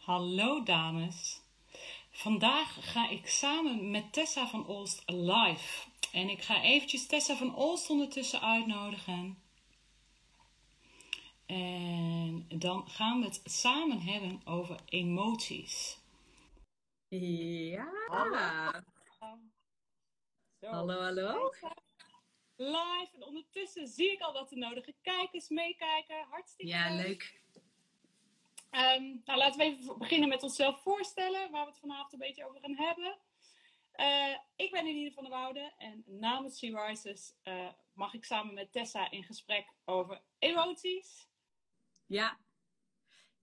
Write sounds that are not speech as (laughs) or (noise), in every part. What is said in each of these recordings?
Hallo dames. Vandaag ga ik samen met Tessa van Olst live. En ik ga eventjes Tessa van Olst ondertussen uitnodigen. En dan gaan we het samen hebben over emoties. Ja. Hallo. Zo. Hallo, hallo. Live. En ondertussen zie ik al dat de nodige kijkers meekijken. Hartstikke Ja, leuk. Ehm, nou, laten we even beginnen met onszelf voorstellen, waar we het vanavond een beetje over gaan hebben. Eh, ik ben Eline van der Woude en namens Sea Rises eh, mag ik samen met Tessa in gesprek over emoties. Ja.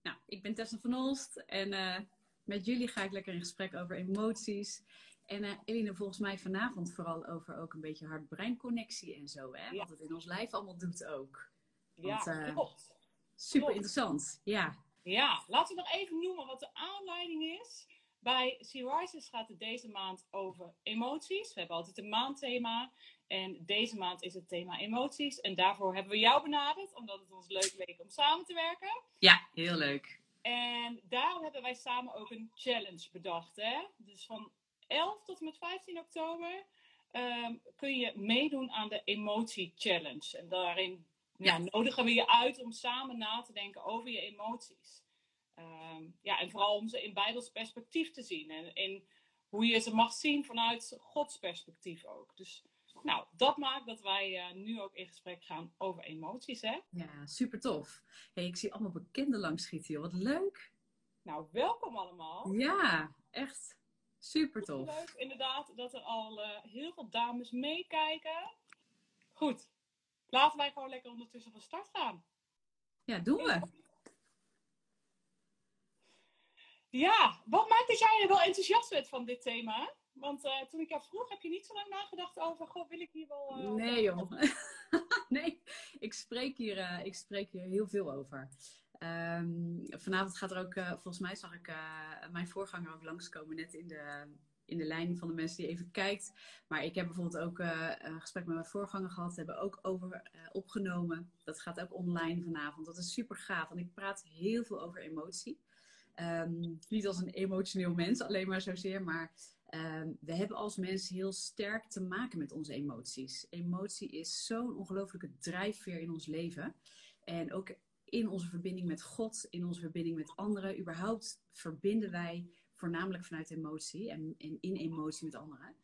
Nou, ik ben Tessa van Olst en eh, met jullie ga ik lekker in gesprek over emoties. En Eline, volgens mij vanavond vooral over ook een beetje hart-brein-connectie en zo, hè? Ja. Wat het in ons lijf allemaal doet ook. Ja, Want, klopt. Super Klopt. interessant, ja. Ja, laten we nog even noemen wat de aanleiding is. Bij Sea Rises gaat het deze maand over emoties. We hebben altijd een maandthema. En deze maand is het thema emoties. En daarvoor hebben we jou benaderd, omdat het ons leuk leek om samen te werken. Ja, heel leuk. En daarom hebben wij samen ook een challenge bedacht. Hè? Dus van 11 tot en met 15 oktober ehm, kun je meedoen aan de Emotie Challenge. En daarin ja, Ja. nodigen we je uit om samen na te denken over je emoties. Ehm, ja, en vooral om ze in Bijbels perspectief te zien. En in hoe je ze mag zien vanuit Gods perspectief ook. Dus nou, dat maakt dat wij eh, nu ook in gesprek gaan over emoties. Hè? Ja, super tof. Hey, ik zie allemaal bekenden langschieten, joh. Wat leuk. Nou, welkom allemaal. Ja, echt super tof. Leuk inderdaad dat er al eh, heel veel dames meekijken. Goed, laten wij gewoon lekker ondertussen van start gaan. Ja, doen we. Ja, wat maakt dat jij er wel enthousiast bent van dit thema? Want eh, toen ik jou vroeg, heb je niet zo lang nagedacht over, goh, wil ik hier wel... eh, Nee, joh. (laughs) nee, ik spreek, hier, eh, ik spreek hier heel veel over. Ehm, vanavond gaat er ook, volgens mij zag ik mijn voorganger ook langskomen, net in de, in de lijn van de mensen die even kijkt. Maar ik heb bijvoorbeeld ook eh, een gesprek met mijn voorganger gehad, hebben ook over eh, opgenomen. Dat gaat ook online vanavond. Dat is super gaaf, want ik praat heel veel over emotie. Ehm, niet als een emotioneel mens, alleen maar zozeer, maar Ehm, we hebben als mens heel sterk te maken met onze emoties. Emotie is zo'n ongelofelijke drijfveer in ons leven. En ook in onze verbinding met God, in onze verbinding met anderen. Überhaupt verbinden wij voornamelijk vanuit emotie en, in emotie met anderen.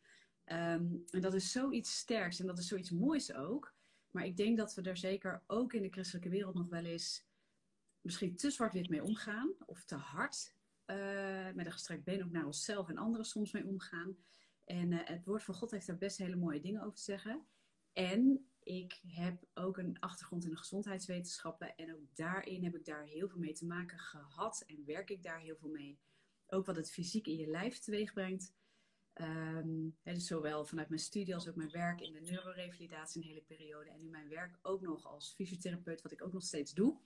Ehm, en dat is zoiets sterks en dat is zoiets moois ook. Maar ik denk dat we er zeker ook in de christelijke wereld nog wel eens misschien te zwart-wit mee omgaan. Of te hard eh, met een gestrekt been ook naar onszelf en anderen soms mee omgaan. En eh, het woord van God heeft daar best hele mooie dingen over te zeggen. En ik heb ook een achtergrond in de gezondheidswetenschappen. En ook daarin heb ik daar heel veel mee te maken gehad. En werk ik daar heel veel mee. Ook wat het fysiek in je lijf teweeg brengt. Ehm, dus zowel vanuit mijn studie als ook mijn werk in de neurorevalidatie een hele periode. En nu mijn werk ook nog als fysiotherapeut, wat ik ook nog steeds doe.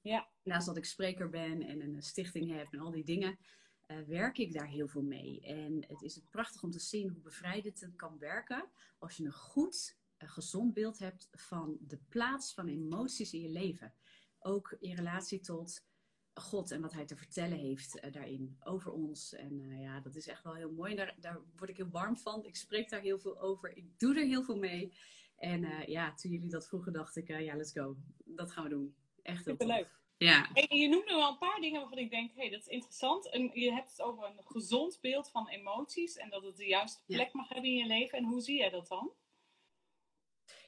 Ja. Naast dat ik spreker ben en een stichting heb en al die dingen, eh, werk ik daar heel veel mee. En het is prachtig om te zien hoe bevrijdend het kan werken als je een goed, eh, gezond beeld hebt van de plaats van emoties in je leven. Ook in relatie tot God en wat Hij te vertellen heeft eh, daarin over ons. En eh, ja, dat is echt wel heel mooi. En daar, daar word ik heel warm van. Ik spreek daar heel veel over. Ik doe er heel veel mee. En eh, ja, toen jullie dat vroegen, dacht ik, ja, let's go. Dat gaan we doen. Echt heel. Superleuk. Ja, Hey, je noemde wel een paar dingen waarvan ik denk, hé, hey, dat is interessant. En je hebt het over een gezond beeld van emoties en dat het de juiste Ja. plek mag hebben in je leven. En hoe zie jij dat dan?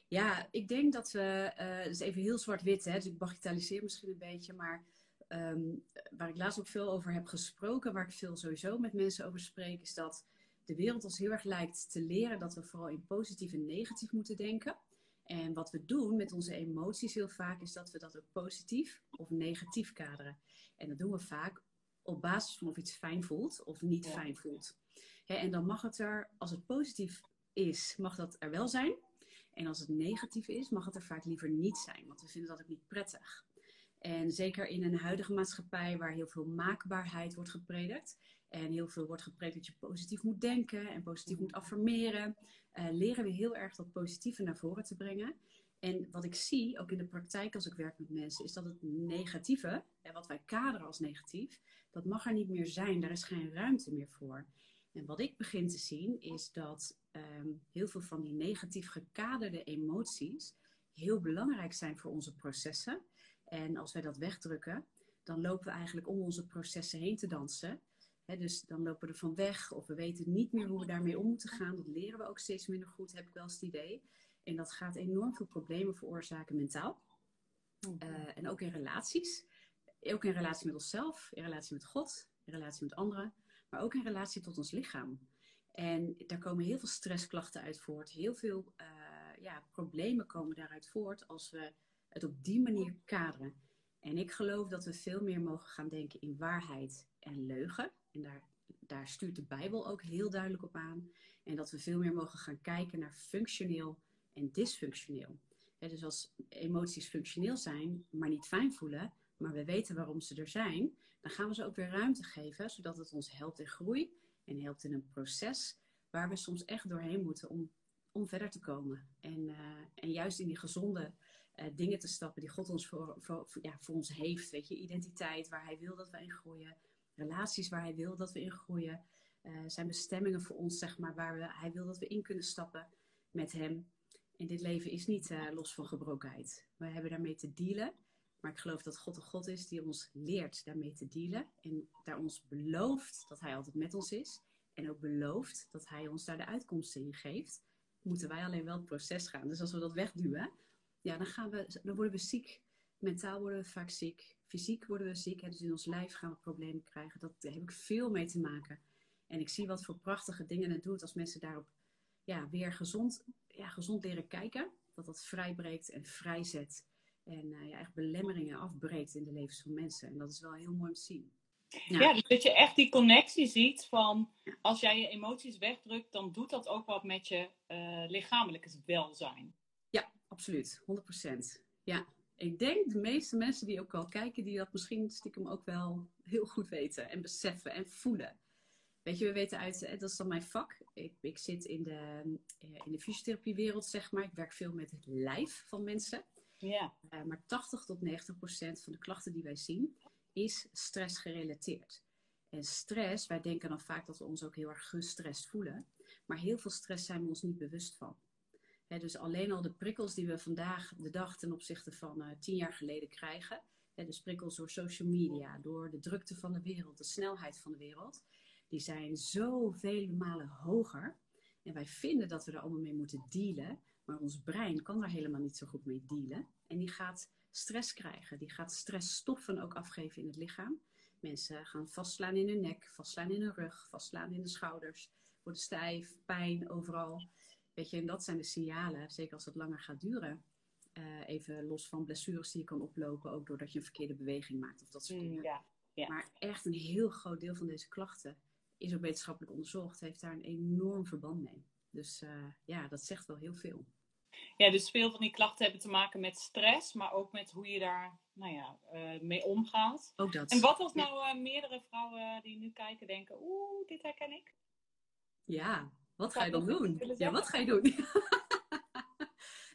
Ja, ik denk dat we, het is even heel zwart-wit, hè, dus ik bagatelliseer misschien een beetje, maar ehm, waar ik laatst ook veel over heb gesproken, waar ik veel sowieso met mensen over spreek, is dat de wereld ons heel erg lijkt te leren dat we vooral in positief en negatief moeten denken. En wat we doen met onze emoties heel vaak, is dat we dat ook positief of negatief kaderen. En dat doen we vaak op basis van of iets fijn voelt of niet Ja. fijn voelt. En dan mag het er, als het positief is, mag dat er wel zijn. En als het negatief is, mag het er vaak liever niet zijn, want we vinden dat ook niet prettig. En zeker in een huidige maatschappij waar heel veel maakbaarheid wordt gepredikt en heel veel wordt gepredikt dat je positief moet denken en positief moet affirmeren, eh, leren we heel erg dat positieve naar voren te brengen. En wat ik zie, ook in de praktijk als ik werk met mensen, is dat het negatieve, wat wij kaderen als negatief, dat mag er niet meer zijn. Daar is geen ruimte meer voor. En wat ik begin te zien, is dat ehm, heel veel van die negatief gekaderde emoties heel belangrijk zijn voor onze processen. En als wij dat wegdrukken, dan lopen we eigenlijk om onze processen heen te dansen. dus dan lopen we er van weg of we weten niet meer hoe we daarmee om moeten gaan. Dat leren we ook steeds minder goed, heb ik wel eens het idee. En dat gaat enorm veel problemen veroorzaken mentaal. Uh, en ook in relaties. Ook in relatie met onszelf, in relatie met God, in relatie met anderen. Maar ook in relatie tot ons lichaam. En daar komen heel veel stressklachten uit voort. Heel veel uh, ja, problemen komen daaruit voort als we het op die manier kaderen. En ik geloof dat we veel meer mogen gaan denken in waarheid en leugen. En daar, daar stuurt de Bijbel ook heel duidelijk op aan. En dat we veel meer mogen gaan kijken naar functioneel en dysfunctioneel. dus als emoties functioneel zijn, maar niet fijn voelen, maar we weten waarom ze er zijn, dan gaan we ze ook weer ruimte geven, zodat het ons helpt in groei en helpt in een proces waar we soms echt doorheen moeten om, om verder te komen. En, uh, en juist in die gezonde uh, dingen te stappen die God ons voor, ja, voor ons heeft. Weet je, identiteit waar Hij wil dat we in groeien, relaties waar Hij wil dat we in groeien, uh, zijn bestemmingen voor ons, zeg maar, waar we, Hij wil dat we in kunnen stappen met Hem. En dit leven is niet uh, los van gebrokenheid. We hebben daarmee te dealen. Maar ik geloof dat God een God is die ons leert daarmee te dealen. En daar ons belooft dat Hij altijd met ons is. En ook belooft dat Hij ons daar de uitkomsten in geeft. Moeten wij alleen wel het proces gaan. Dus als we dat wegduwen, ja, dan, gaan we, dan worden we ziek. Mentaal worden we vaak ziek. Fysiek worden we ziek. Dus in ons lijf gaan we problemen krijgen. Dat, daar heb ik veel mee te maken. En ik zie wat voor prachtige dingen het doet als mensen daarop ja, weer gezond, ja, gezond leren kijken. Dat dat vrijbreekt en vrijzet. En uh, ja, echt belemmeringen afbreekt in de levens van mensen. En dat is wel heel mooi om te zien. Ja, dus dat je echt die connectie ziet van als jij je emoties wegdrukt, dan doet dat ook wat met je uh, lichamelijke welzijn. Absoluut. 100%. Ja, ik denk de meeste mensen die ook al kijken, die dat misschien stiekem ook wel heel goed weten en beseffen en voelen. Weet je, we weten uit, dat is dan mijn vak. Ik, ik zit in de, eh, in de fysiotherapiewereld, zeg maar. Ik werk veel met het lijf van mensen. Ja. Uh, maar 80 tot 90 procent van de klachten die wij zien, is stress gerelateerd. En stress, wij denken dan vaak dat we ons ook heel erg gestrest voelen. Maar heel veel stress zijn we ons niet bewust van. Dus alleen al de prikkels die we vandaag de dag ten opzichte van uh, tien jaar geleden krijgen. He, dus prikkels door social media, door de drukte van de wereld, de snelheid van de wereld die zijn zoveel malen hoger. En wij vinden dat we er allemaal mee moeten dealen. Maar ons brein kan daar helemaal niet zo goed mee dealen. En die gaat stress krijgen. Die gaat stressstoffen ook afgeven in het lichaam. Mensen gaan vastslaan in hun nek, vastslaan in hun rug, vastslaan in de schouders. Worden stijf, pijn overal. Weet je, en dat zijn de signalen, zeker als het langer gaat duren. Uh, even los van blessures die je kan oplopen, ook doordat je een verkeerde beweging maakt of dat soort mm, dingen. Ja, ja. Maar echt een heel groot deel van deze klachten is ook wetenschappelijk onderzocht, heeft daar een enorm verband mee. Dus uh, ja, dat zegt wel heel veel. Ja, dus veel van die klachten hebben te maken met stress, maar ook met hoe je daar nou ja, uh, mee omgaat. Ook dat. En wat als nou meerdere vrouwen die nu kijken denken, oeh, dit herken ik? Ja, wat ga je dan doen? Ja, wat ga je doen? (laughs)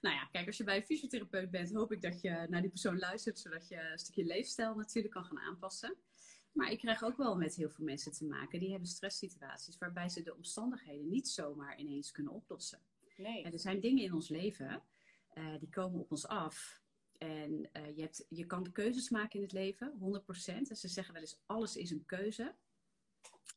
nou ja, kijk, als je bij een fysiotherapeut bent, hoop ik dat je naar die persoon luistert, zodat je een stukje leefstijl natuurlijk kan gaan aanpassen. Maar ik krijg ook wel met heel veel mensen te maken die hebben stresssituaties waarbij ze de omstandigheden niet zomaar ineens kunnen oplossen. Nee. En er zijn dingen in ons leven uh, die komen op ons af. En uh, je, hebt, je kan keuzes maken in het leven, 100%. En ze zeggen wel eens: alles is een keuze.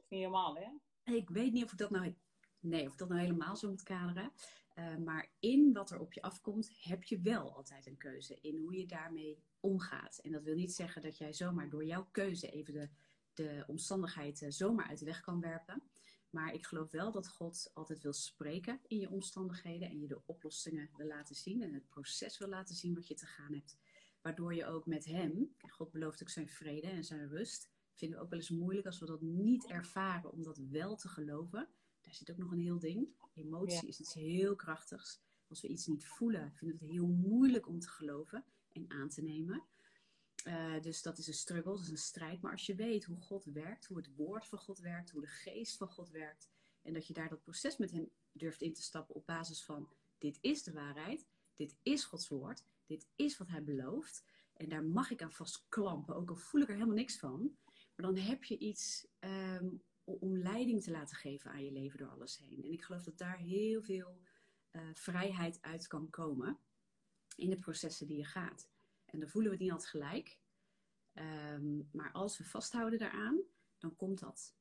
Niet helemaal, hè? Ik weet niet of ik dat nou, nee, of ik dat nou helemaal zo moet kaderen. Uh, maar in wat er op je afkomt, heb je wel altijd een keuze in hoe je daarmee omgaat. En dat wil niet zeggen dat jij zomaar door jouw keuze even de, de omstandigheid zomaar uit de weg kan werpen. Maar ik geloof wel dat God altijd wil spreken in je omstandigheden en je de oplossingen wil laten zien en het proces wil laten zien wat je te gaan hebt. Waardoor je ook met Hem, God belooft ook zijn vrede en zijn rust, vinden we ook wel eens moeilijk als we dat niet ervaren om dat wel te geloven. Daar zit ook nog een heel ding. Emotie ja. is iets heel krachtigs. Als we iets niet voelen, vinden we het heel moeilijk om te geloven en aan te nemen. Uh, dus dat is een struggle, dat is een strijd. Maar als je weet hoe God werkt, hoe het woord van God werkt, hoe de geest van God werkt, en dat je daar dat proces met hem durft in te stappen op basis van: dit is de waarheid, dit is Gods woord, dit is wat Hij belooft. En daar mag ik aan vastklampen, ook al voel ik er helemaal niks van. Maar dan heb je iets ehm, om leiding te laten geven aan je leven door alles heen. En ik geloof dat daar heel veel uh, vrijheid uit kan komen in de processen die je gaat. En dan voelen we het niet altijd gelijk. Ehm, maar als we vasthouden daaraan, dan komt dat.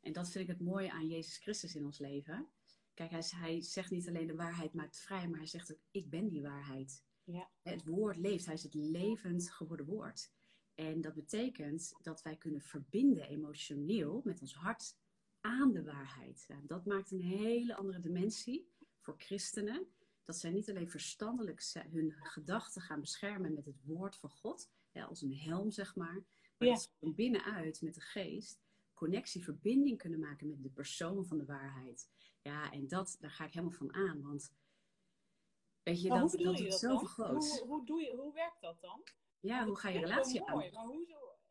En dat vind ik het mooie aan Jezus Christus in ons leven. Kijk, hij, hij zegt niet alleen de waarheid maakt vrij, maar hij zegt ook, ik ben die waarheid. Ja. Het woord leeft, hij is het levend geworden woord. En dat betekent dat wij kunnen verbinden emotioneel met ons hart aan de waarheid. dat maakt een hele andere dimensie voor christenen. Dat zij niet alleen verstandelijk hun gedachten gaan beschermen met het woord van God, als een helm zeg maar, maar dat ze van binnenuit met de geest connectie, verbinding kunnen maken met de persoon van de waarheid. Ja, en dat, daar ga ik helemaal van aan, want weet je, dat, dat, is zo groot. Hoe, hoe, doe je, hoe werkt dat dan? Ja, hoe ga je relatie aan? Maar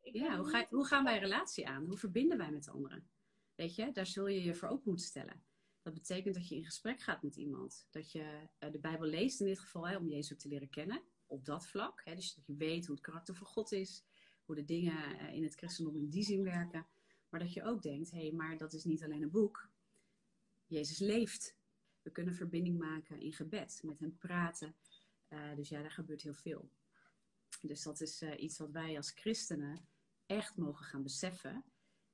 ja, hoe, ga, hoe gaan wij relatie aan? Hoe verbinden wij met anderen? Weet je, daar zul je je voor open moeten stellen. Dat betekent dat je in gesprek gaat met iemand. Dat je uh, de Bijbel leest in dit geval, hè, om Jezus te leren kennen. Op dat vlak. Hè, dus dat je weet hoe het karakter van God is. Hoe de dingen uh, in het christendom in die zin werken. Maar dat je ook denkt, hé, hey, maar dat is niet alleen een boek. Jezus leeft. We kunnen verbinding maken in gebed. Met hem praten. Uh, dus ja, daar gebeurt heel veel. Dus dat is iets wat wij als christenen echt mogen gaan beseffen.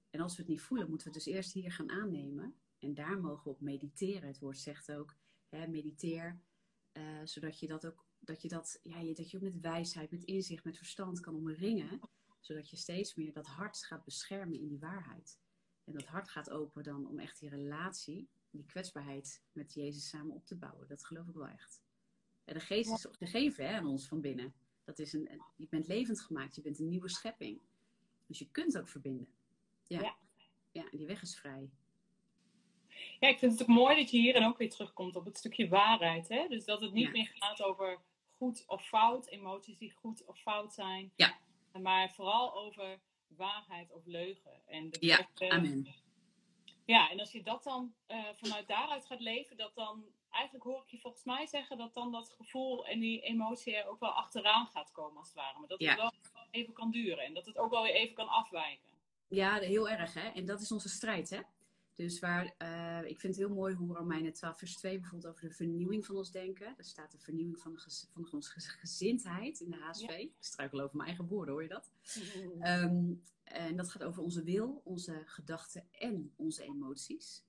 En als we het niet voelen, moeten we het dus eerst hier gaan aannemen. En daar mogen we op mediteren. Het woord zegt ook, hè, mediteer, uh, zodat je dat ook, dat je dat, ja, dat je ook met wijsheid, met inzicht, met verstand kan omringen. Zodat je steeds meer dat hart gaat beschermen in die waarheid. En dat hart gaat open dan om echt die relatie, die kwetsbaarheid met Jezus samen op te bouwen. Dat geloof ik wel echt. En de geest is gegeven hè, aan ons van binnen. Dat is een, je bent levend gemaakt, je bent een nieuwe schepping. Dus je kunt ook verbinden. Ja. ja. ja. die weg is vrij. Ja, ik vind het ook mooi dat je hierin ook weer terugkomt op het stukje waarheid. Hè? Dus dat het niet meer gaat over goed of fout, emoties die goed of fout zijn. Ja. Maar vooral over waarheid of leugen. En ja, amen. Ja, en als je dat dan uh, vanuit daaruit gaat leven, dat dan, eigenlijk hoor ik je volgens mij zeggen, dat dan dat gevoel en die emotie er ook wel achteraan gaat komen als het ware. Maar dat het wel even kan duren en dat het ook wel weer even kan afwijken. Ja, heel erg hè. En dat is onze strijd hè. Dus waar, uh, ik vind het heel mooi hoe Romeinen 12 vers 2 bijvoorbeeld over de vernieuwing van ons denken. Er staat de vernieuwing van, van onze gezindheid in de HSV. Ik struikel over mijn eigen woorden, hoor je dat? um, en dat gaat over onze wil, onze gedachten en onze emoties.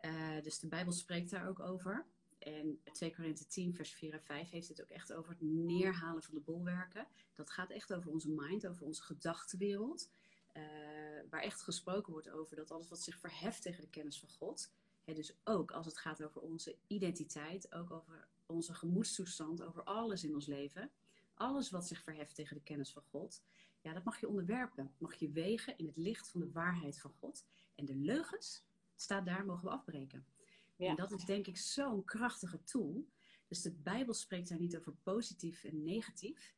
Uh, dus de Bijbel spreekt daar ook over. En 2 Korinthe 10, vers 4 en 5 heeft het ook echt over het neerhalen van de bolwerken. Dat gaat echt over onze mind, over onze gedachtenwereld. Uh, waar echt gesproken wordt over dat alles wat zich verheft tegen de kennis van God. Hè, dus ook als het gaat over onze identiteit, ook over onze gemoedstoestand, over alles in ons leven. Alles wat zich verheft tegen de kennis van God. Ja, dat mag je onderwerpen. Mag je wegen in het licht van de waarheid van God. En de leugens, staat daar, mogen we afbreken. Ja. En dat is denk ik zo'n krachtige tool. Dus de Bijbel spreekt daar niet over positief en negatief.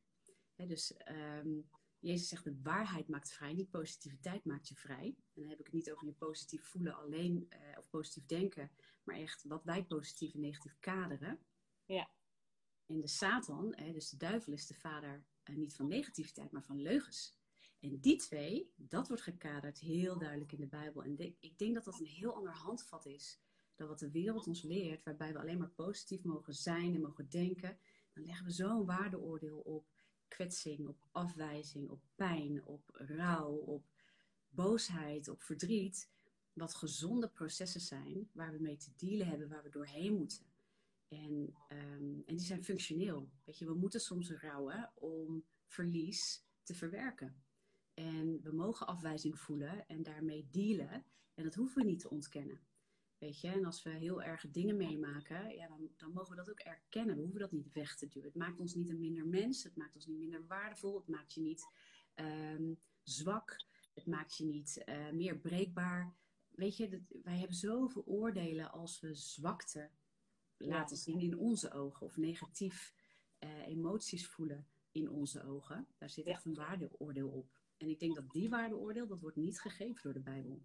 dus um, Jezus zegt de waarheid maakt vrij, niet positiviteit maakt je vrij. En dan heb ik het niet over je positief voelen alleen uh, of positief denken, maar echt wat wij positief en negatief kaderen. Ja. En de Satan, dus de duivel, is de vader uh, niet van negativiteit, maar van leugens. En die twee, dat wordt gekaderd heel duidelijk in de Bijbel. En de, ik denk dat dat een heel ander handvat is dan wat de wereld ons leert, waarbij we alleen maar positief mogen zijn en mogen denken. Dan leggen we zo'n waardeoordeel op kwetsing, op afwijzing, op pijn, op rouw, op boosheid, op verdriet. Wat gezonde processen zijn waar we mee te dealen hebben, waar we doorheen moeten. En, um, en die zijn functioneel. Weet je, we moeten soms rouwen om verlies te verwerken. En we mogen afwijzing voelen en daarmee dealen. En dat hoeven we niet te ontkennen. Weet je, en als we heel erg dingen meemaken, ja, dan, dan mogen we dat ook erkennen. We hoeven dat niet weg te duwen. Het maakt ons niet een minder mens, het maakt ons niet minder waardevol, het maakt je niet um, zwak, het maakt je niet uh, meer breekbaar. Weet je, dat, wij hebben zoveel oordelen als we zwakte laten zien in onze ogen of negatief uh, emoties voelen in onze ogen. Daar zit echt een waardeoordeel op. En ik denk dat die waardeoordeel, dat wordt niet gegeven door de Bijbel.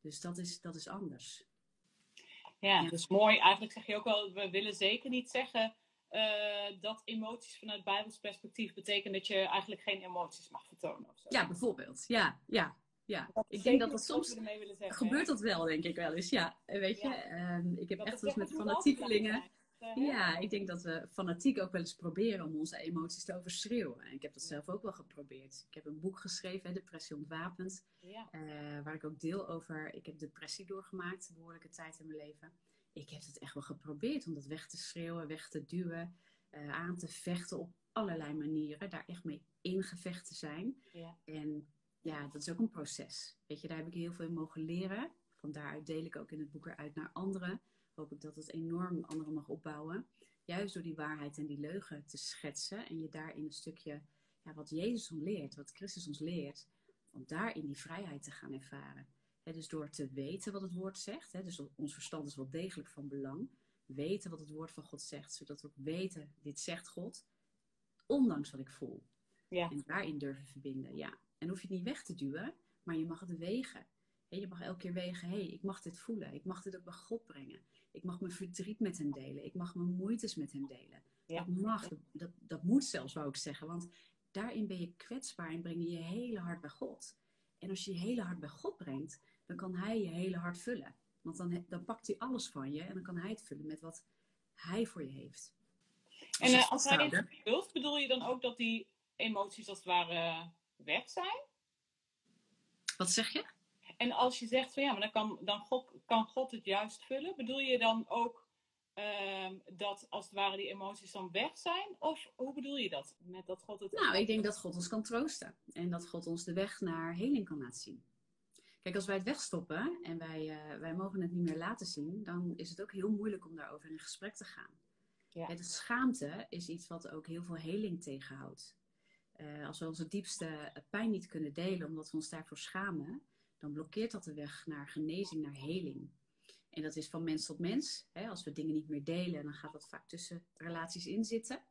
Dus dat is, dat is anders. Ja, ja, dus mooi. Eigenlijk zeg je ook wel, we willen zeker niet zeggen eh, dat emoties vanuit Bijbels perspectief betekenen dat je eigenlijk geen emoties mag vertonen. Of zo. Ja, bijvoorbeeld. Ja, ja. Ja, ik denk dat dat soms gebeurt dat wel, denk ik wel eens. Ja, weet je, ehm, ik heb echt wel eens met fanatiekelingen. Ja, ik denk dat we fanatiek ook wel eens proberen om onze emoties te overschreeuwen. En ik heb dat zelf ook wel geprobeerd. Ik heb een boek geschreven, Depressie ontwapend, ja. uh, waar ik ook deel over. Ik heb depressie doorgemaakt, een behoorlijke tijd in mijn leven. Ik heb het echt wel geprobeerd om dat weg te schreeuwen, weg te duwen, uh, aan te vechten op allerlei manieren. Daar echt mee in gevecht te zijn. Ja. En ja, dat is ook een proces. Weet je, daar heb ik heel veel in mogen leren. Van daaruit deel ik ook in het boek eruit naar anderen hoop ik dat het enorm anderen mag opbouwen. Juist door die waarheid en die leugen te schetsen. En je daarin een stukje, ja, wat Jezus ons leert, wat Christus ons leert. Om daarin die vrijheid te gaan ervaren. dus door te weten wat het woord zegt. dus ons verstand is wel degelijk van belang. Weten wat het woord van God zegt. Zodat we ook weten, dit zegt God. Ondanks wat ik voel. Ja. En daarin durven verbinden. Ja. En hoef je het niet weg te duwen. Maar je mag het wegen. je mag elke keer wegen, hé, hey, ik mag dit voelen. Ik mag dit ook bij God brengen. Ik mag mijn verdriet met hem delen. Ik mag mijn moeites met hem delen. Dat mag, dat, dat moet zelfs, wou ik zeggen. Want daarin ben je kwetsbaar en breng je je hele hart bij God. En als je je hele hart bij God brengt, dan kan Hij je hele hart vullen. Want dan, dan pakt Hij alles van je en dan kan Hij het vullen met wat Hij voor je heeft. en uh, als Hij het vult, bedoel je dan ook dat die emoties als het ware weg zijn? Wat zeg je? En als je zegt van ja, maar dan kan, dan God, kan God het juist vullen, bedoel je dan ook uh, dat als het ware die emoties dan weg zijn? Of hoe bedoel je dat? Met dat God het. Nou, ik denk dat God ons kan troosten en dat God ons de weg naar heling kan laten zien. Kijk, als wij het wegstoppen en wij, uh, wij mogen het niet meer laten zien, dan is het ook heel moeilijk om daarover in gesprek te gaan. Ja. de schaamte is iets wat ook heel veel heling tegenhoudt. Uh, als we onze diepste pijn niet kunnen delen omdat we ons daarvoor schamen, dan blokkeert dat de weg naar genezing, naar heling. En dat is van mens tot mens. Hè? Als we dingen niet meer delen, dan gaat dat vaak tussen relaties in zitten.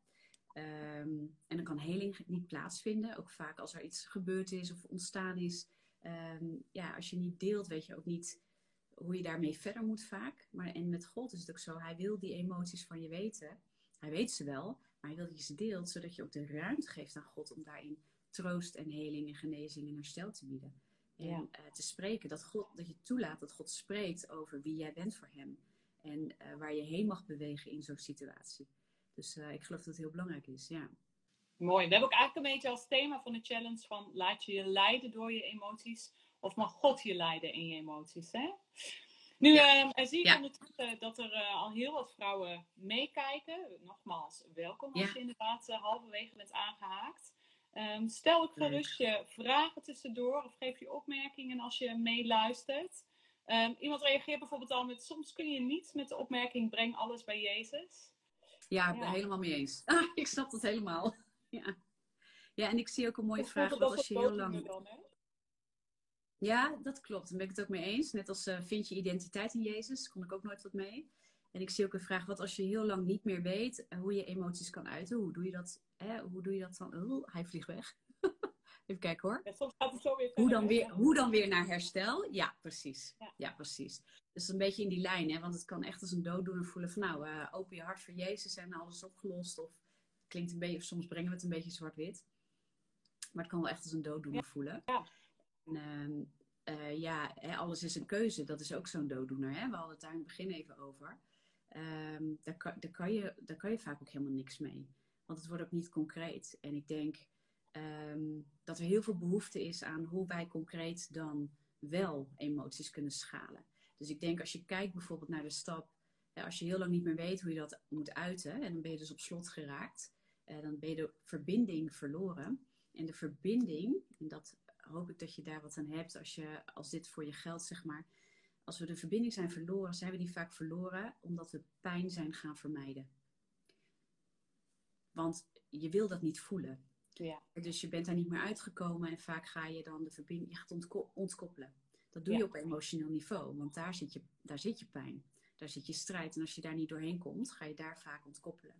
Ehm, en dan kan heling niet plaatsvinden. Ook vaak als er iets gebeurd is of ontstaan is. Ehm, ja, als je niet deelt, weet je ook niet hoe je daarmee verder moet vaak. Maar en met God is het ook zo. Hij wil die emoties van je weten. Hij weet ze wel, maar hij wil dat je ze deelt, zodat je ook de ruimte geeft aan God om daarin troost en heling en genezing en herstel te bieden. En uh, te spreken, dat, God, dat je toelaat dat God spreekt over wie jij bent voor hem. En uh, waar je heen mag bewegen in zo'n situatie. Dus uh, ik geloof dat het heel belangrijk is, ja. Mooi. We hebben ook eigenlijk een beetje als thema van de challenge van laat je je leiden door je emoties. Of mag God je leiden in je emoties, hè? Nu ja. uh, zie ik ja. ondertussen dat er uh, al heel wat vrouwen meekijken. Nogmaals, welkom als ja. je inderdaad uh, halverwege bent aangehaakt. Um, stel ik gerust je vragen tussendoor of geef je opmerkingen als je meeluistert. Um, iemand reageert bijvoorbeeld al met: soms kun je niet met de opmerking: breng alles bij Jezus. Ja, ja. helemaal mee eens. (laughs) Ah, ik snap dat helemaal. (laughs) Ja. ja, en ik zie ook een mooie vraag. Dat als je heel lang. Dan, ja, dat klopt. Daar ben ik het ook mee eens. Net als uh, vind je identiteit in Jezus, kon ik ook nooit wat mee. En ik zie ook een vraag, wat als je heel lang niet meer weet eh, hoe je emoties kan uiten, hoe doe je dat, hè? hoe doe je dat dan? Oh, hij vliegt weg. (laughs) Even kijken hoor. Ja, soms gaat het zo weer hoe, dan weer hoe dan weer naar herstel? Ja, precies. Ja, ja precies. Dus een beetje in die lijn, hè? want het kan echt als een dooddoener voelen van nou, uh, open je hart voor Jezus en alles opgelost. Of klinkt een beetje, of soms brengen we het een beetje zwart-wit. Maar het kan wel echt als een dooddoener voelen. Ja. En, uh, uh, ja, hè, alles is een keuze. Dat is ook zo'n dooddoener. Hè? We hadden het daar in het begin even over. Um, daar, kan, kan je, daar kan je vaak ook helemaal niks mee. Want het wordt ook niet concreet. En ik denk um, dat er heel veel behoefte is aan hoe wij concreet dan wel emoties kunnen schalen. Dus ik denk als je kijkt bijvoorbeeld naar de stap, als je heel lang niet meer weet hoe je dat moet uiten, en dan ben je dus op slot geraakt, uh, dan ben je de verbinding verloren. En de verbinding, en dat hoop ik dat je daar wat aan hebt als, je, als dit voor je geldt, zeg maar als we de verbinding zijn verloren, zijn we die vaak verloren omdat we pijn zijn gaan vermijden. Want je wil dat niet voelen. Ja. Dus je bent daar niet meer uitgekomen en vaak ga je dan de verbinding, je gaat ontkoppelen. Dat doe je op emotioneel niveau, want daar zit, je, daar zit je pijn. Daar zit je strijd. En als je daar niet doorheen komt, ga je daar vaak ontkoppelen.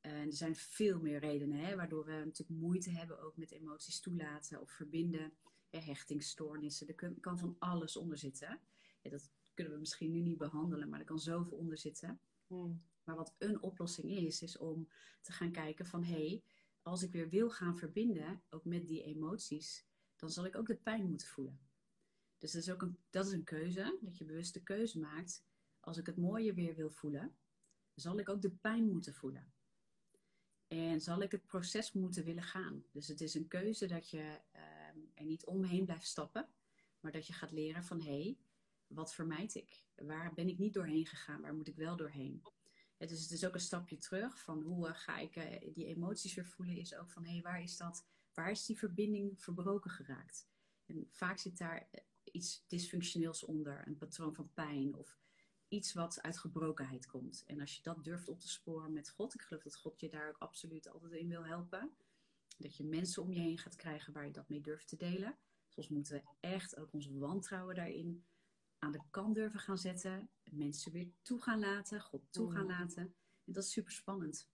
En er zijn veel meer redenen hè, waardoor we natuurlijk moeite hebben ook met emoties toelaten of verbinden. Hechtingsstoornissen, er kan van alles onder zitten dat kunnen we misschien nu niet behandelen, maar er kan zoveel onder zitten. Hmm. Maar wat een oplossing is, is om te gaan kijken van hé, hey, als ik weer wil gaan verbinden, ook met die emoties, dan zal ik ook de pijn moeten voelen. Dus dat is ook een, dat is een keuze, dat je bewust de keuze maakt. Als ik het mooie weer wil voelen, zal ik ook de pijn moeten voelen. En zal ik het proces moeten willen gaan. Dus het is een keuze dat je uh, er niet omheen blijft stappen, maar dat je gaat leren van hé, hey, wat vermijd ik? Waar ben ik niet doorheen gegaan? Waar moet ik wel doorheen? Is, het is ook een stapje terug van hoe uh, ga ik uh, die emoties weer voelen, is ook van hé, hey, waar is dat? Waar is die verbinding verbroken geraakt? En vaak zit daar eh, iets dysfunctioneels onder, een patroon van pijn of iets wat uit gebrokenheid komt. En als je dat durft op te sporen met God, ik geloof dat God je daar ook absoluut altijd in wil helpen. Dat je mensen om je heen gaat krijgen waar je dat mee durft te delen. Soms moeten we echt ook ons wantrouwen daarin aan de kant durven gaan zetten. Mensen weer toe gaan laten, God toe gaan mm. laten. En dat is super spannend.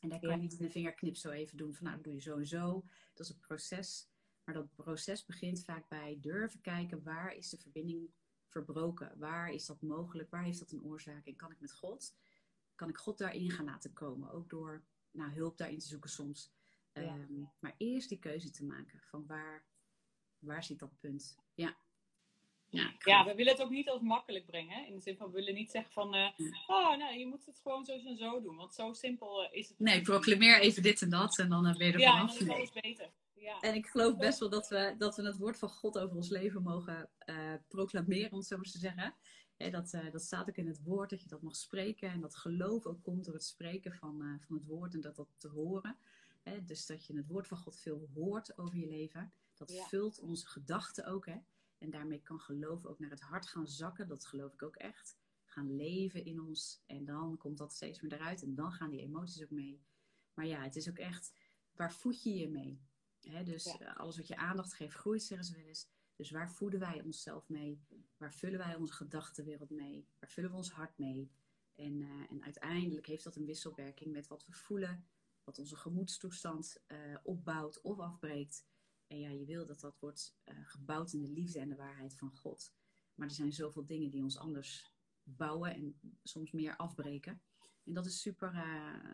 En daar kan je niet in een vingerknip zo even doen van nou, dat doe je zo en zo. Dat is een proces. Maar dat proces begint vaak bij durven kijken waar is de verbinding verbroken? Waar is dat mogelijk? Waar heeft dat een oorzaak? En kan ik met God, kan ik God daarin gaan laten komen? Ook door nou, hulp daarin te zoeken soms. Ehm, maar eerst die keuze te maken van waar, waar zit dat punt? Ja. Ja, ja, we willen het ook niet als makkelijk brengen. Hè? In de zin van, we willen niet zeggen van, uh, oh, nou, je moet het gewoon zo en zo doen. Want zo simpel uh, is het. Nee, proclameer even dit en dat en dan ben je er ja, vanaf. Ja, dan is beter. Ja. En ik geloof best wel dat we, dat we het woord van God over ons leven mogen uh, proclameren, om het zo maar te zeggen. dat, dat staat ook in het woord, dat je dat mag spreken. En dat geloof ook komt door het spreken van, van het woord en dat dat te horen. dus dat je het woord van God veel hoort over je leven. Dat vult onze gedachten ook. Hè? En daarmee kan geloof ook naar het hart gaan zakken. Dat geloof ik ook echt. Gaan leven in ons. En dan komt dat steeds meer eruit. En dan gaan die emoties ook mee. Maar ja, het is ook echt, waar voed je je mee? dus eh, alles wat je aandacht geeft, groeit, zeggen ze wel eens. Dus waar voeden wij onszelf mee? Waar vullen wij onze gedachtenwereld mee? Waar vullen we ons hart mee? En, uh, en uiteindelijk heeft dat een wisselwerking met wat we voelen, wat onze gemoedstoestand uh, opbouwt of afbreekt. En ja, je wil dat dat wordt gebouwd in de liefde en de waarheid van God. Maar er zijn zoveel dingen die ons anders bouwen en soms meer afbreken. En dat is super,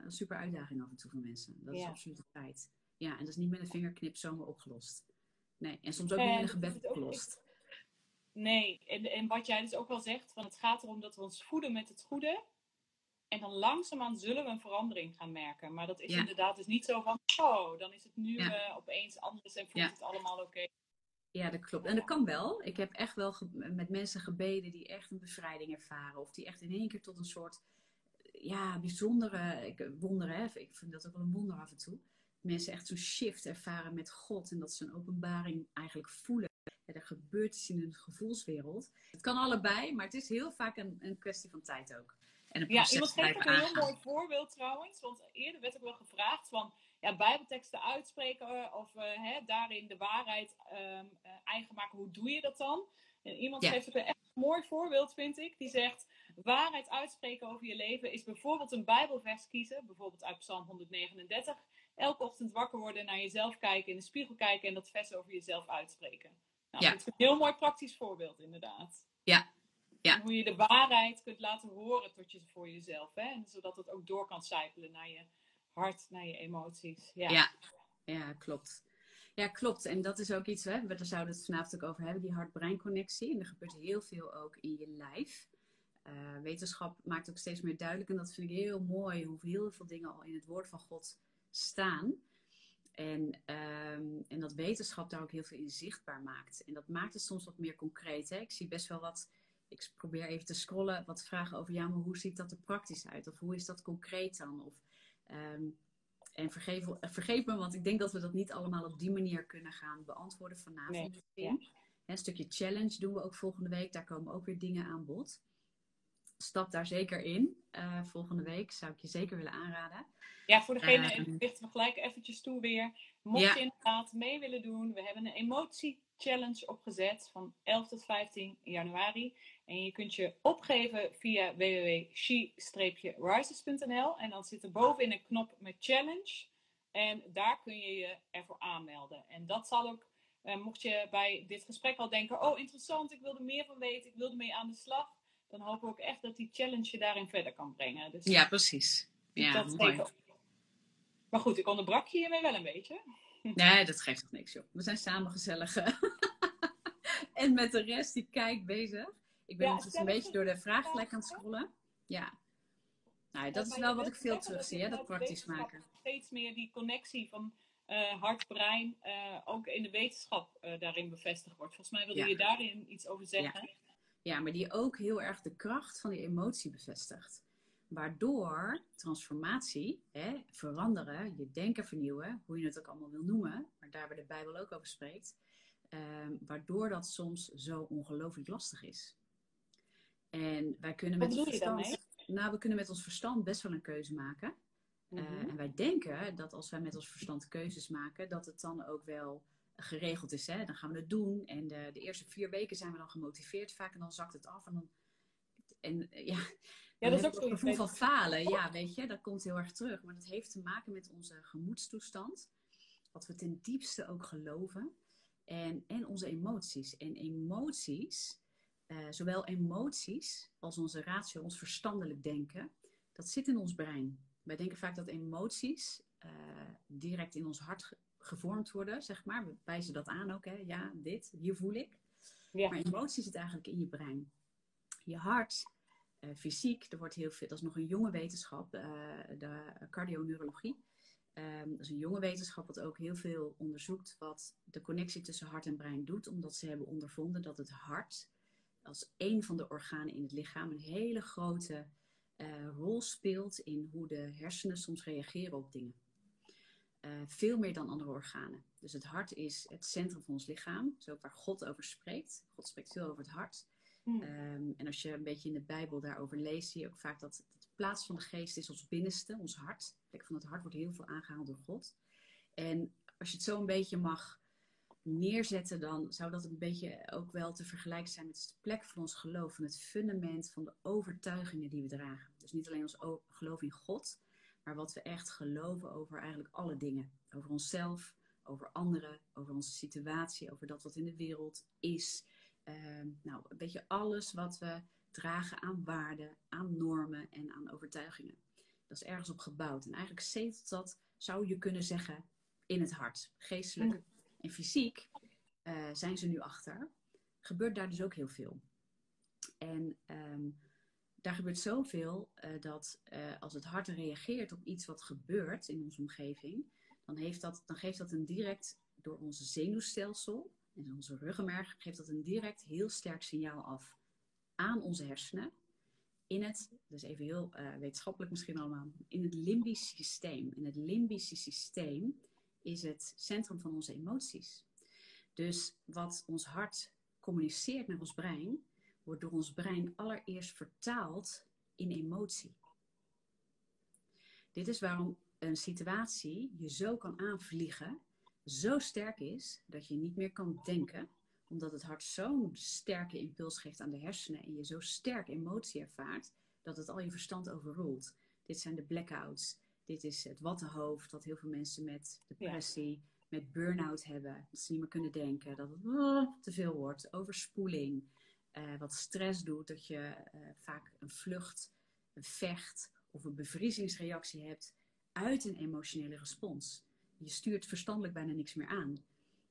een super uitdaging af en toe voor mensen. Dat is absoluut de tijd. Ja, en dat is niet met een vingerknip zomaar opgelost. Nee, en soms ook niet met een gebed opgelost. Nee, en, en wat jij dus ook wel zegt, van het gaat erom dat we ons voeden met het goede. En dan langzaamaan zullen we een verandering gaan merken. Maar dat is inderdaad dus niet zo van, oh, dan is het nu uh, opeens anders en voelt het allemaal oké. Ja, dat klopt. En dat kan wel. Ik heb echt wel met mensen gebeden die echt een bevrijding ervaren. Of die echt in één keer tot een soort, ja, bijzondere, ik, wonderen, hè? ik vind dat ook wel een wonder af en toe mensen echt zo'n shift ervaren met God en dat ze een openbaring eigenlijk voelen. Er gebeurt iets in hun gevoelswereld. Het kan allebei, maar het is heel vaak een, een kwestie van tijd ook. En ja, iemand geeft ook een heel mooi voorbeeld trouwens. Want eerder werd ook wel gevraagd van ja, bijbelteksten uitspreken of uh, hè, daarin de waarheid um, uh, eigen maken. Hoe doe je dat dan? En iemand geeft ook een echt mooi voorbeeld, vind ik. Die zegt, waarheid uitspreken over je leven is bijvoorbeeld een bijbelvers kiezen. Bijvoorbeeld uit Psalm 139 elke ochtend wakker worden, naar jezelf kijken, in de spiegel kijken en dat vers over jezelf uitspreken. Nou, Dat is een heel mooi praktisch voorbeeld, inderdaad. Ja. Ja. Hoe je de waarheid kunt laten horen tot je voor jezelf. Hè? En zodat het ook door kan sijpelen naar je hart, naar je emoties. Ja, ja. ja klopt. Ja, klopt. En dat is ook iets, hè, we zouden het vanavond ook over hebben, die hart-brein-connectie. En er gebeurt heel veel ook in je lijf. Uh, wetenschap maakt ook steeds meer duidelijk, en dat vind ik heel mooi, hoe heel veel dingen al in het woord van God staan. En, um, en dat wetenschap daar ook heel veel in zichtbaar maakt. En dat maakt het soms wat meer concreet. Hè? Ik zie best wel wat, ik probeer even te scrollen, wat vragen over, ja, maar hoe ziet dat er praktisch uit? Of hoe is dat concreet dan? Of, um, en vergeef, vergeef me, want ik denk dat we dat niet allemaal op die manier kunnen gaan beantwoorden vanavond. Nee, Een stukje challenge doen we ook volgende week. Daar komen ook weer dingen aan bod. Stap daar zeker in. Uh, volgende week zou ik je zeker willen aanraden. Ja, voor degene, uh, lichten we gelijk eventjes toe weer. Mocht je inderdaad mee willen doen, we hebben een emotie-challenge opgezet van 11 tot 15 januari. En je kunt je opgeven via www.she-rises.nl en dan zit er bovenin een knop met challenge. En daar kun je je ervoor aanmelden. En dat zal ook, uh, mocht je bij dit gesprek al denken, oh interessant, ik wil er meer van weten, ik wil ermee aan de slag dan hopen we ook echt dat die challenge je daarin verder kan brengen. Dus ja, precies. Ja, dat mooi. Maar goed, ik onderbrak je hiermee wel een beetje. Nee, dat geeft toch niks, joh. We zijn samen gezellig. (laughs) en met de rest die kijkt bezig. Ik ben Ja, ondertussen een beetje door de vragen. gelijk aan het scrollen. Ja. Nou, dat is wel wat ik veel zeggen terug dat zie, je hè, dat praktisch maken. Steeds meer die connectie van eh, hart-brein eh, ook in de wetenschap eh, daarin bevestigd wordt. Volgens mij wilde Ja. je daarin iets over zeggen. Ja, maar die ook heel erg de kracht van die emotie bevestigt. Waardoor transformatie, hè, veranderen, je denken vernieuwen, hoe je het ook allemaal wil noemen, maar daar waar de Bijbel ook over spreekt, ehm, waardoor dat soms zo ongelooflijk lastig is. En wij kunnen met ons verstand, nou, we kunnen met ons verstand best wel een keuze maken. Eh, Mhm. en wij denken dat als wij met ons verstand keuzes maken, dat het dan ook wel geregeld is. Hè? Dan gaan we het doen. En de, de eerste vier weken zijn we dan gemotiveerd vaak. En dan zakt het af. En dan, en, eh, ja, Ja, dat is ook je zo. het gevoel van falen. Ja, weet je, dat komt heel erg terug. Maar dat heeft te maken met onze gemoedstoestand. Wat we ten diepste ook geloven. En, en onze emoties. En emoties, eh, zowel emoties als onze ratio, ons verstandelijk denken, dat zit in ons brein. Wij denken vaak dat emoties eh, direct in ons hart ge- gevormd worden, zeg maar. We wijzen dat aan ook, hè. Ja, dit, hier voel ik. Ja. Maar emotie zit eigenlijk in je brein. Je hart, eh, fysiek, er wordt heel veel, dat is nog een jonge wetenschap, eh, de cardioneurologie. Ehm, dat is een jonge wetenschap wat ook heel veel onderzoekt wat de connectie tussen hart en brein doet, omdat ze hebben ondervonden dat het hart als een van de organen in het lichaam een hele grote eh, rol speelt in hoe de hersenen soms reageren op dingen. Veel meer dan andere organen. Dus het hart is het centrum van ons lichaam. Dat ook waar God over spreekt. God spreekt veel over het hart. Hmm. Ehm, en als je een beetje in de Bijbel daarover leest, zie je ook vaak dat de plaats van de geest is ons binnenste, ons hart. De plek van het hart wordt heel veel aangehaald door God. En als je het zo een beetje mag neerzetten, dan zou dat een beetje ook wel te vergelijken zijn met de plek van ons geloof, van het fundament van de overtuigingen die we dragen. Dus niet alleen ons geloof in God, maar wat we echt geloven over eigenlijk alle dingen. Over onszelf, over anderen, over onze situatie, over dat wat in de wereld is. Ehm, nou, een beetje alles wat we dragen aan waarden, aan normen en aan overtuigingen. Dat is ergens op gebouwd. En eigenlijk zetelt dat, zou je kunnen zeggen, in het hart. Geestelijk en fysiek eh, zijn ze nu achter. Gebeurt daar dus ook heel veel. En ehm, daar gebeurt zoveel eh, dat eh, als het hart reageert op iets wat gebeurt in onze omgeving, dan, heeft dat, dan geeft dat een direct, door onze zenuwstelsel en onze ruggenmerg, geeft dat een direct heel sterk signaal af aan onze hersenen. In het, dus even heel eh, wetenschappelijk misschien allemaal, in het limbisch systeem. In het limbische systeem is het centrum van onze emoties. Dus wat ons hart communiceert naar ons brein, wordt door ons brein allereerst vertaald in emotie. Dit is waarom een situatie je zo kan aanvliegen, zo sterk is dat je niet meer kan denken, omdat het hart zo'n sterke impuls geeft aan de hersenen en je zo sterk emotie ervaart, dat het al je verstand overroelt. Dit zijn de blackouts, dit is het wattenhoofd, dat heel veel mensen met depressie, met burn-out hebben, dat ze niet meer kunnen denken, dat het oh, te veel wordt, overspoeling, eh, wat stress doet, dat je eh, vaak een vlucht, een vecht of een bevriezingsreactie hebt uit een emotionele respons. Je stuurt verstandelijk bijna niks meer aan.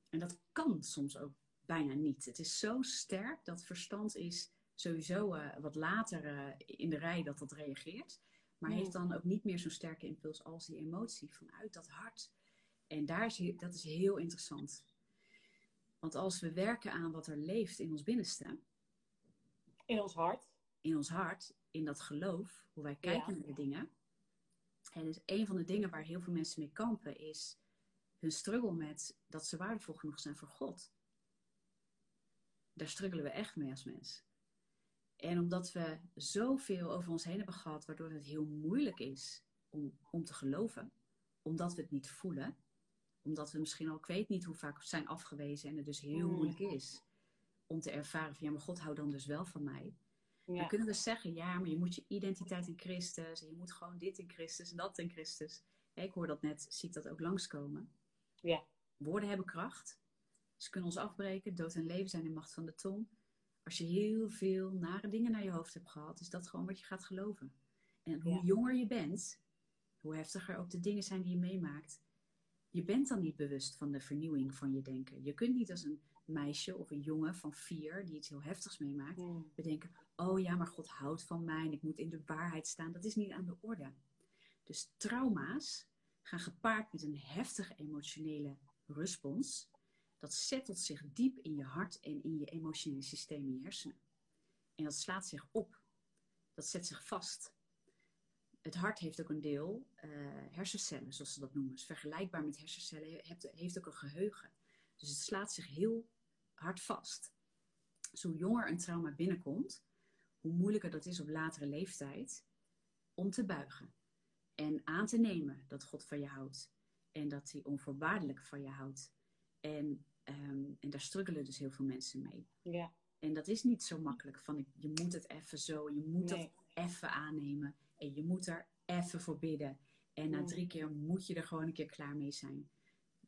En dat kan soms ook bijna niet. Het is zo sterk dat verstand is sowieso uh, wat later uh, in de rij dat dat reageert. Maar heeft dan ook niet meer zo'n sterke impuls als die emotie vanuit dat hart. En daar is, dat is heel interessant. Want als we werken aan wat er leeft in ons binnenste, In ons hart. in ons hart, in dat geloof, hoe wij kijken Ja. naar de dingen. En dus een van de dingen waar heel veel mensen mee kampen is hun struggle met dat ze waardevol genoeg zijn voor God. Daar struggelen we echt mee als mens. En omdat we zoveel over ons heen hebben gehad, waardoor het heel moeilijk is om, om te geloven, omdat we het niet voelen, omdat we misschien al, ik weet niet hoe vaak zijn afgewezen en het dus heel Mm. moeilijk is om te ervaren van ja, maar God houdt dan dus wel van mij. Dan kunnen we zeggen, ja, maar je moet je identiteit in Christus en je moet gewoon dit in Christus en dat in Christus. Ik hoor dat net, zie ik dat ook langskomen. Ja. Woorden hebben kracht. Ze kunnen ons afbreken. Dood en leven zijn in macht van de tong. Als je heel veel nare dingen naar je hoofd hebt gehad, is dat gewoon wat je gaat geloven. En hoe jonger je bent, hoe heftiger ook de dingen zijn die je meemaakt, je bent dan niet bewust van de vernieuwing van je denken. Je kunt niet als een meisje of een jongen van vier die iets heel heftigs meemaakt, bedenken: oh ja, maar God houdt van mij en ik moet in de waarheid staan. Dat is niet aan de orde. Dus trauma's gaan gepaard met een heftige emotionele respons. Dat zettelt zich diep in je hart en in je emotionele systeem in je hersenen. En dat slaat zich op. Dat zet zich vast het hart heeft ook een deel uh, hersencellen, zoals ze dat noemen. Dus vergelijkbaar met hersencellen heeft, heeft ook een geheugen. Dus het slaat zich heel hard vast. Dus hoe jonger een trauma binnenkomt, hoe moeilijker dat is op latere leeftijd om te buigen. En aan te nemen dat God van je houdt. En dat hij onvoorwaardelijk van je houdt. En, ehm, en daar struggelen dus heel veel mensen mee. Ja. En dat is niet zo makkelijk. Van je moet het even zo, je moet het even aannemen. En je moet er even voor bidden. En na mm. drie keer moet je er gewoon een keer klaar mee zijn.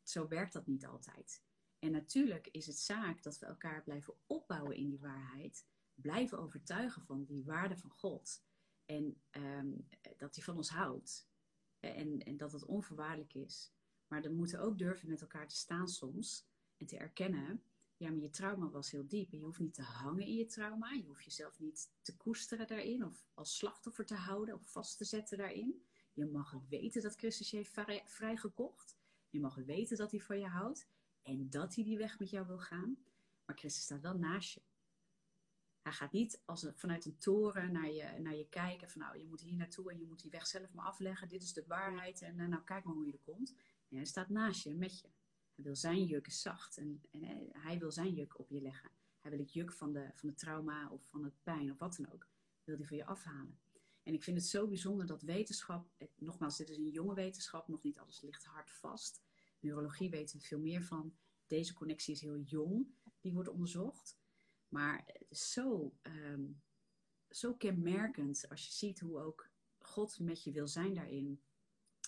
Zo werkt dat niet altijd. En natuurlijk is het zaak dat we elkaar blijven opbouwen in die waarheid. Blijven overtuigen van die waarde van God. En ehm, dat hij van ons houdt. En, en dat het onvoorwaardelijk is. Maar we moeten ook durven met elkaar te staan soms. En te erkennen ja, maar je trauma was heel diep. En je hoeft niet te hangen in je trauma. Je hoeft jezelf niet te koesteren daarin. Of als slachtoffer te houden of vast te zetten daarin. Je mag weten dat Christus je heeft vrijgekocht. Je mag weten dat hij van je houdt. En dat hij die weg met jou wil gaan. Maar Christus staat wel naast je. Hij gaat niet als een, vanuit een toren naar je, naar je kijken. Van nou, je moet hier naartoe en je moet die weg zelf maar afleggen. Dit is de waarheid. En eh, nou, kijk maar hoe je er komt. Hij staat naast je, met je. Hij wil zijn juk zacht en, en, hij wil zijn juk op je leggen. Hij wil het juk van de, van de trauma of van het pijn of wat dan ook, wil hij van je afhalen. En ik vind het zo bijzonder dat wetenschap, nogmaals, dit is een jonge wetenschap, nog niet alles ligt hard vast. Neurologie weten we veel meer van. Deze connectie is heel jong, die wordt onderzocht. Maar het is zo, ehm, zo kenmerkend als je ziet hoe ook God met je wil zijn daarin.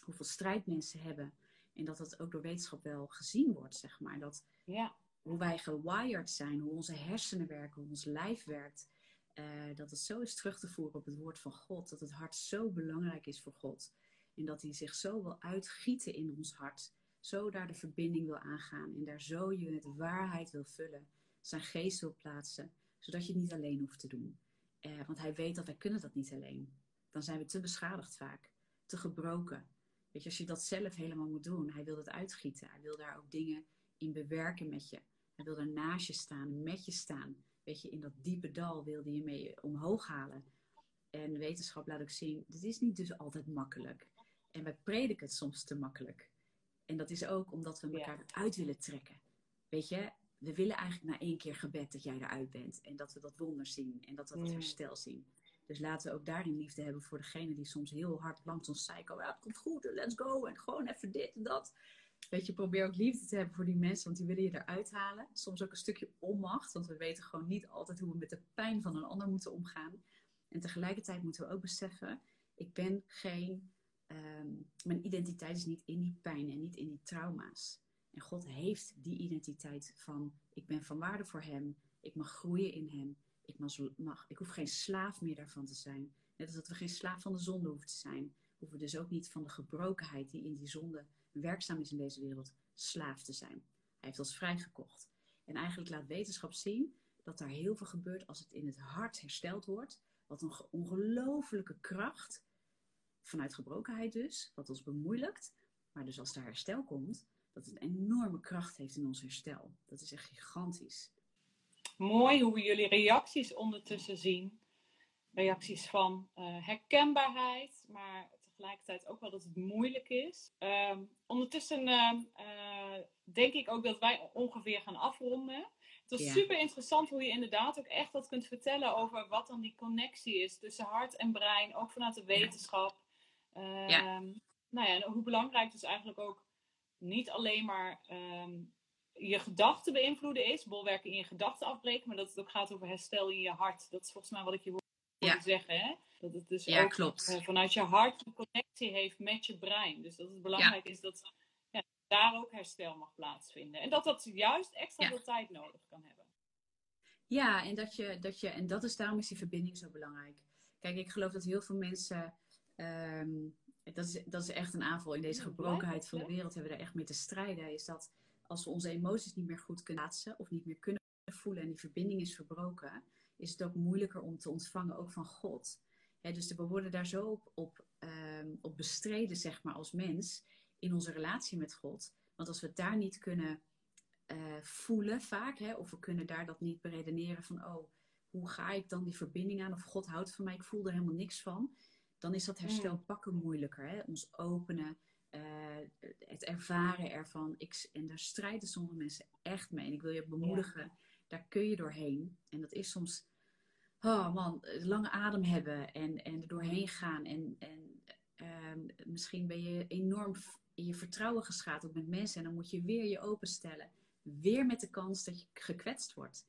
Hoeveel strijd mensen hebben en dat dat ook door wetenschap wel gezien wordt, zeg maar. Dat ja. hoe wij gewired zijn, hoe onze hersenen werken, hoe ons lijf werkt. Uh, dat het zo is terug te voeren op het woord van God. Dat het hart zo belangrijk is voor God. En dat hij zich zo wil uitgieten in ons hart. Zo daar de verbinding wil aangaan. En daar zo je met waarheid wil vullen. Zijn geest wil plaatsen. Zodat je het niet alleen hoeft te doen. Uh, want hij weet dat wij kunnen dat niet alleen. Dan zijn we te beschadigd vaak. Te gebroken. Weet je, als je dat zelf helemaal moet doen, hij wil het uitgieten. Hij wil daar ook dingen in bewerken met je. Hij wil er naast je staan, met je staan. Weet je, in dat diepe dal wilde je mee omhoog halen. En wetenschap laat ook zien, dit is niet dus altijd makkelijk. En wij prediken het soms te makkelijk. En dat is ook omdat we elkaar ja. eruit willen trekken. Weet je, we willen eigenlijk na één keer gebed dat jij eruit bent. En dat we dat wonder zien. En dat we dat herstel zien. Dus laten we ook daarin liefde hebben voor degene die soms heel hard langs ons zeiken. Ja, het komt goed, let's go. En gewoon even dit en dat. Weet je, probeer ook liefde te hebben voor die mensen, want die willen je eruit halen. Soms ook een stukje onmacht, want we weten gewoon niet altijd hoe we met de pijn van een ander moeten omgaan. En tegelijkertijd moeten we ook beseffen, ik ben geen, ehm, mijn identiteit is niet in die pijn en niet in die trauma's. En God heeft die identiteit van, ik ben van waarde voor Hem, ik mag groeien in Hem, ik, mag, ik hoef geen slaaf meer daarvan te zijn. Net als dat we geen slaaf van de zonde hoeven te zijn, hoeven we dus ook niet van de gebrokenheid die in die zonde werkzaam is in deze wereld, slaaf te zijn. Hij heeft ons vrijgekocht. En eigenlijk laat wetenschap zien dat er heel veel gebeurt als het in het hart hersteld wordt. Wat een ongelofelijke kracht, vanuit gebrokenheid dus, wat ons bemoeilijkt. Maar dus als er herstel komt, dat het een enorme kracht heeft in ons herstel. Dat is echt gigantisch mooi hoe we jullie reacties ondertussen zien. Reacties van uh, herkenbaarheid, maar tegelijkertijd ook wel dat het moeilijk is. Uh, ondertussen uh, denk ik ook dat wij ongeveer gaan afronden. Het was super interessant hoe je inderdaad ook echt wat kunt vertellen over wat dan die connectie is tussen hart en brein, ook vanuit de wetenschap. Ja. ja. Nou ja, en hoe belangrijk dus eigenlijk ook niet alleen maar um, je gedachten beïnvloeden is, bolwerken in je gedachten afbreken, maar dat het ook gaat over herstel in je hart. Dat is volgens mij wat ik je hoorde ja. zeggen. Hè? Dat het dus ja, ook klopt. Uh, vanuit je hart een connectie heeft met je brein. Dus dat het belangrijk is dat ja, daar ook herstel mag plaatsvinden. En dat dat juist extra veel tijd nodig kan hebben. Ja, en dat je, dat je, en dat is daarom is die verbinding zo belangrijk. Kijk, ik geloof dat heel veel mensen, ehm, dat, is, dat is echt een aanval in deze gebrokenheid van de wereld, hebben we daar echt mee te strijden. Is dat als we onze emoties niet meer goed kunnen plaatsen of niet meer kunnen voelen en die verbinding is verbroken, is het ook moeilijker om te ontvangen, ook van God. dus we worden daar zo op, op, ehm, op bestreden, zeg maar, als mens in onze relatie met God. Want als we het daar niet kunnen uh, voelen vaak, hè, of we kunnen daar dat niet beredeneren van, oh, hoe ga ik dan die verbinding aan? Of God houdt van mij, ik voel er helemaal niks van. Dan is dat herstel mm. pakken moeilijker. Hè? Ons openen, uh, het ervaren ervan. Ik, en daar strijden sommige mensen echt mee. En ik wil je bemoedigen, daar kun je doorheen. En dat is soms, oh man, lange adem hebben en, en er doorheen gaan. En, en uh, misschien ben je enorm in je vertrouwen geschaad ook met mensen. En dan moet je weer je openstellen weer met de kans dat je gekwetst wordt.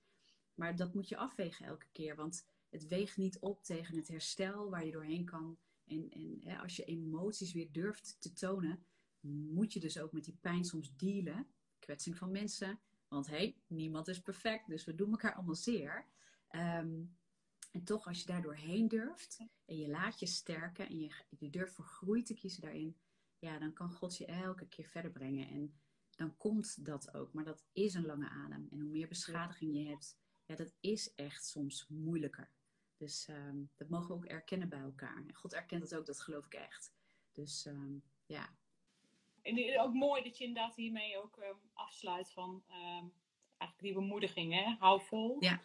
Maar dat moet je afwegen elke keer, want het weegt niet op tegen het herstel waar je doorheen kan. En, en hè, als je emoties weer durft te tonen, moet je dus ook met die pijn soms dealen. Kwetsing van mensen. Want hé, hey, niemand is perfect, dus we doen elkaar allemaal zeer. Ehm, en toch, als je daar doorheen durft en je laat je sterken en je, je durft voor groei te kiezen daarin, ja, dan kan God je elke keer verder brengen. En dan komt dat ook. Maar dat is een lange adem. En hoe meer beschadiging je hebt, ja, dat is echt soms moeilijker. Dus ehm, dat mogen we ook erkennen bij elkaar. En God erkent het ook, dat geloof ik echt. Dus um, ja. En ook mooi dat je inderdaad hiermee ook um, afsluit van eigenlijk die bemoediging, hè? Hou vol. Ja.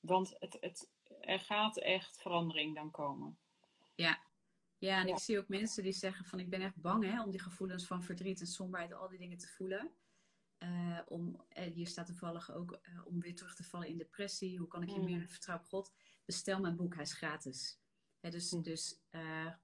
want het, het, er gaat echt verandering dan komen. Ja, ja, en ik zie ook mensen die zeggen van ik ben echt bang hè, om die gevoelens van verdriet en somberheid, al die dingen te voelen. Uh, om, uh, hier staat toevallig ook uh, om weer terug te vallen in depressie. Hoe kan ik je mm. meer vertrouwen op God? Bestel mijn boek, hij is gratis. Hè, dus mm. dus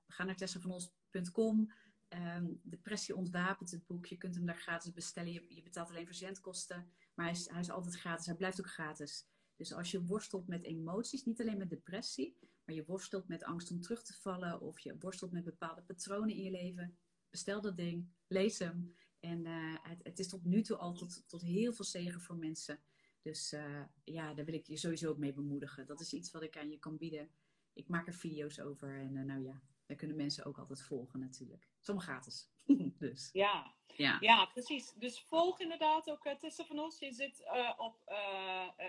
ga naar tessavanos.com. Um, ehm, depressie ontwapent het boek. Je kunt hem daar gratis bestellen. Je, je betaalt alleen verzendkosten. Maar hij is, hij is altijd gratis. Hij blijft ook gratis. Dus als je worstelt met emoties, niet alleen met depressie, maar je worstelt met angst om terug te vallen of je worstelt met bepaalde patronen in je leven, bestel dat ding, lees hem. En uh, het, het, is tot nu toe al tot, tot heel veel zegen voor mensen. Dus uh, ja, daar wil ik je sowieso ook mee bemoedigen. Dat is iets wat ik aan je kan bieden. Ik maak er video's over en uh, nou ja, daar kunnen mensen ook altijd volgen natuurlijk. Sommige gratis. (laughs) dus. Ja. Ja. ja, precies. Dus volg inderdaad ook Tessa van Os. Je zit op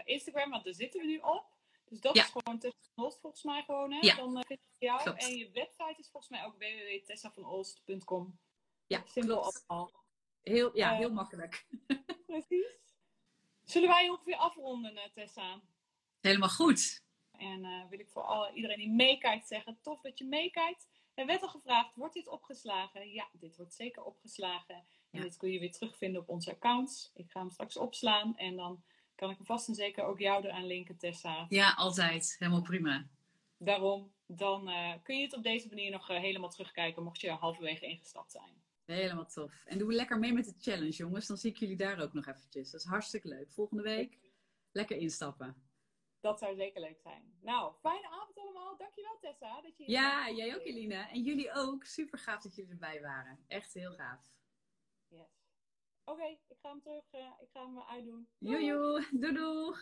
Instagram, want daar zitten we nu op. Dus dat is gewoon Tessa van Olst volgens mij gewoon. Hè? Ja. Dan vind je jou. En je website is volgens mij ook www.tessavanolst.com. Ja, Simpel allemaal. Heel, ja, heel makkelijk. (laughs) precies. Zullen wij ongeveer afronden, uh, Tessa? Helemaal goed. En wil ik voor alle, iedereen die meekijkt zeggen, tof dat je meekijkt. Er werd al gevraagd, wordt dit opgeslagen? Ja, dit wordt zeker opgeslagen. En ja. dit kun je weer terugvinden op onze accounts. Ik ga hem straks opslaan en dan kan ik vast en zeker ook jou eraan linken, Tessa. Ja, altijd. Helemaal prima. Daarom, dan uh, kun je het op deze manier nog uh, helemaal terugkijken, mocht je halverwege ingestapt zijn. Helemaal tof. En doe lekker mee met de challenge, jongens. Dan zie ik jullie daar ook nog eventjes. Dat is hartstikke leuk. Volgende week lekker instappen. Dat zou zeker leuk zijn. Nou, fijne avond allemaal. Dankjewel Tessa. Dat je ja, jij ook Eline. En jullie ook. Super gaaf dat jullie erbij waren. Echt heel gaaf. Yes. Oké, ik ga hem terug. Uh, ik ga hem uitdoen. Joejoe, doei doei.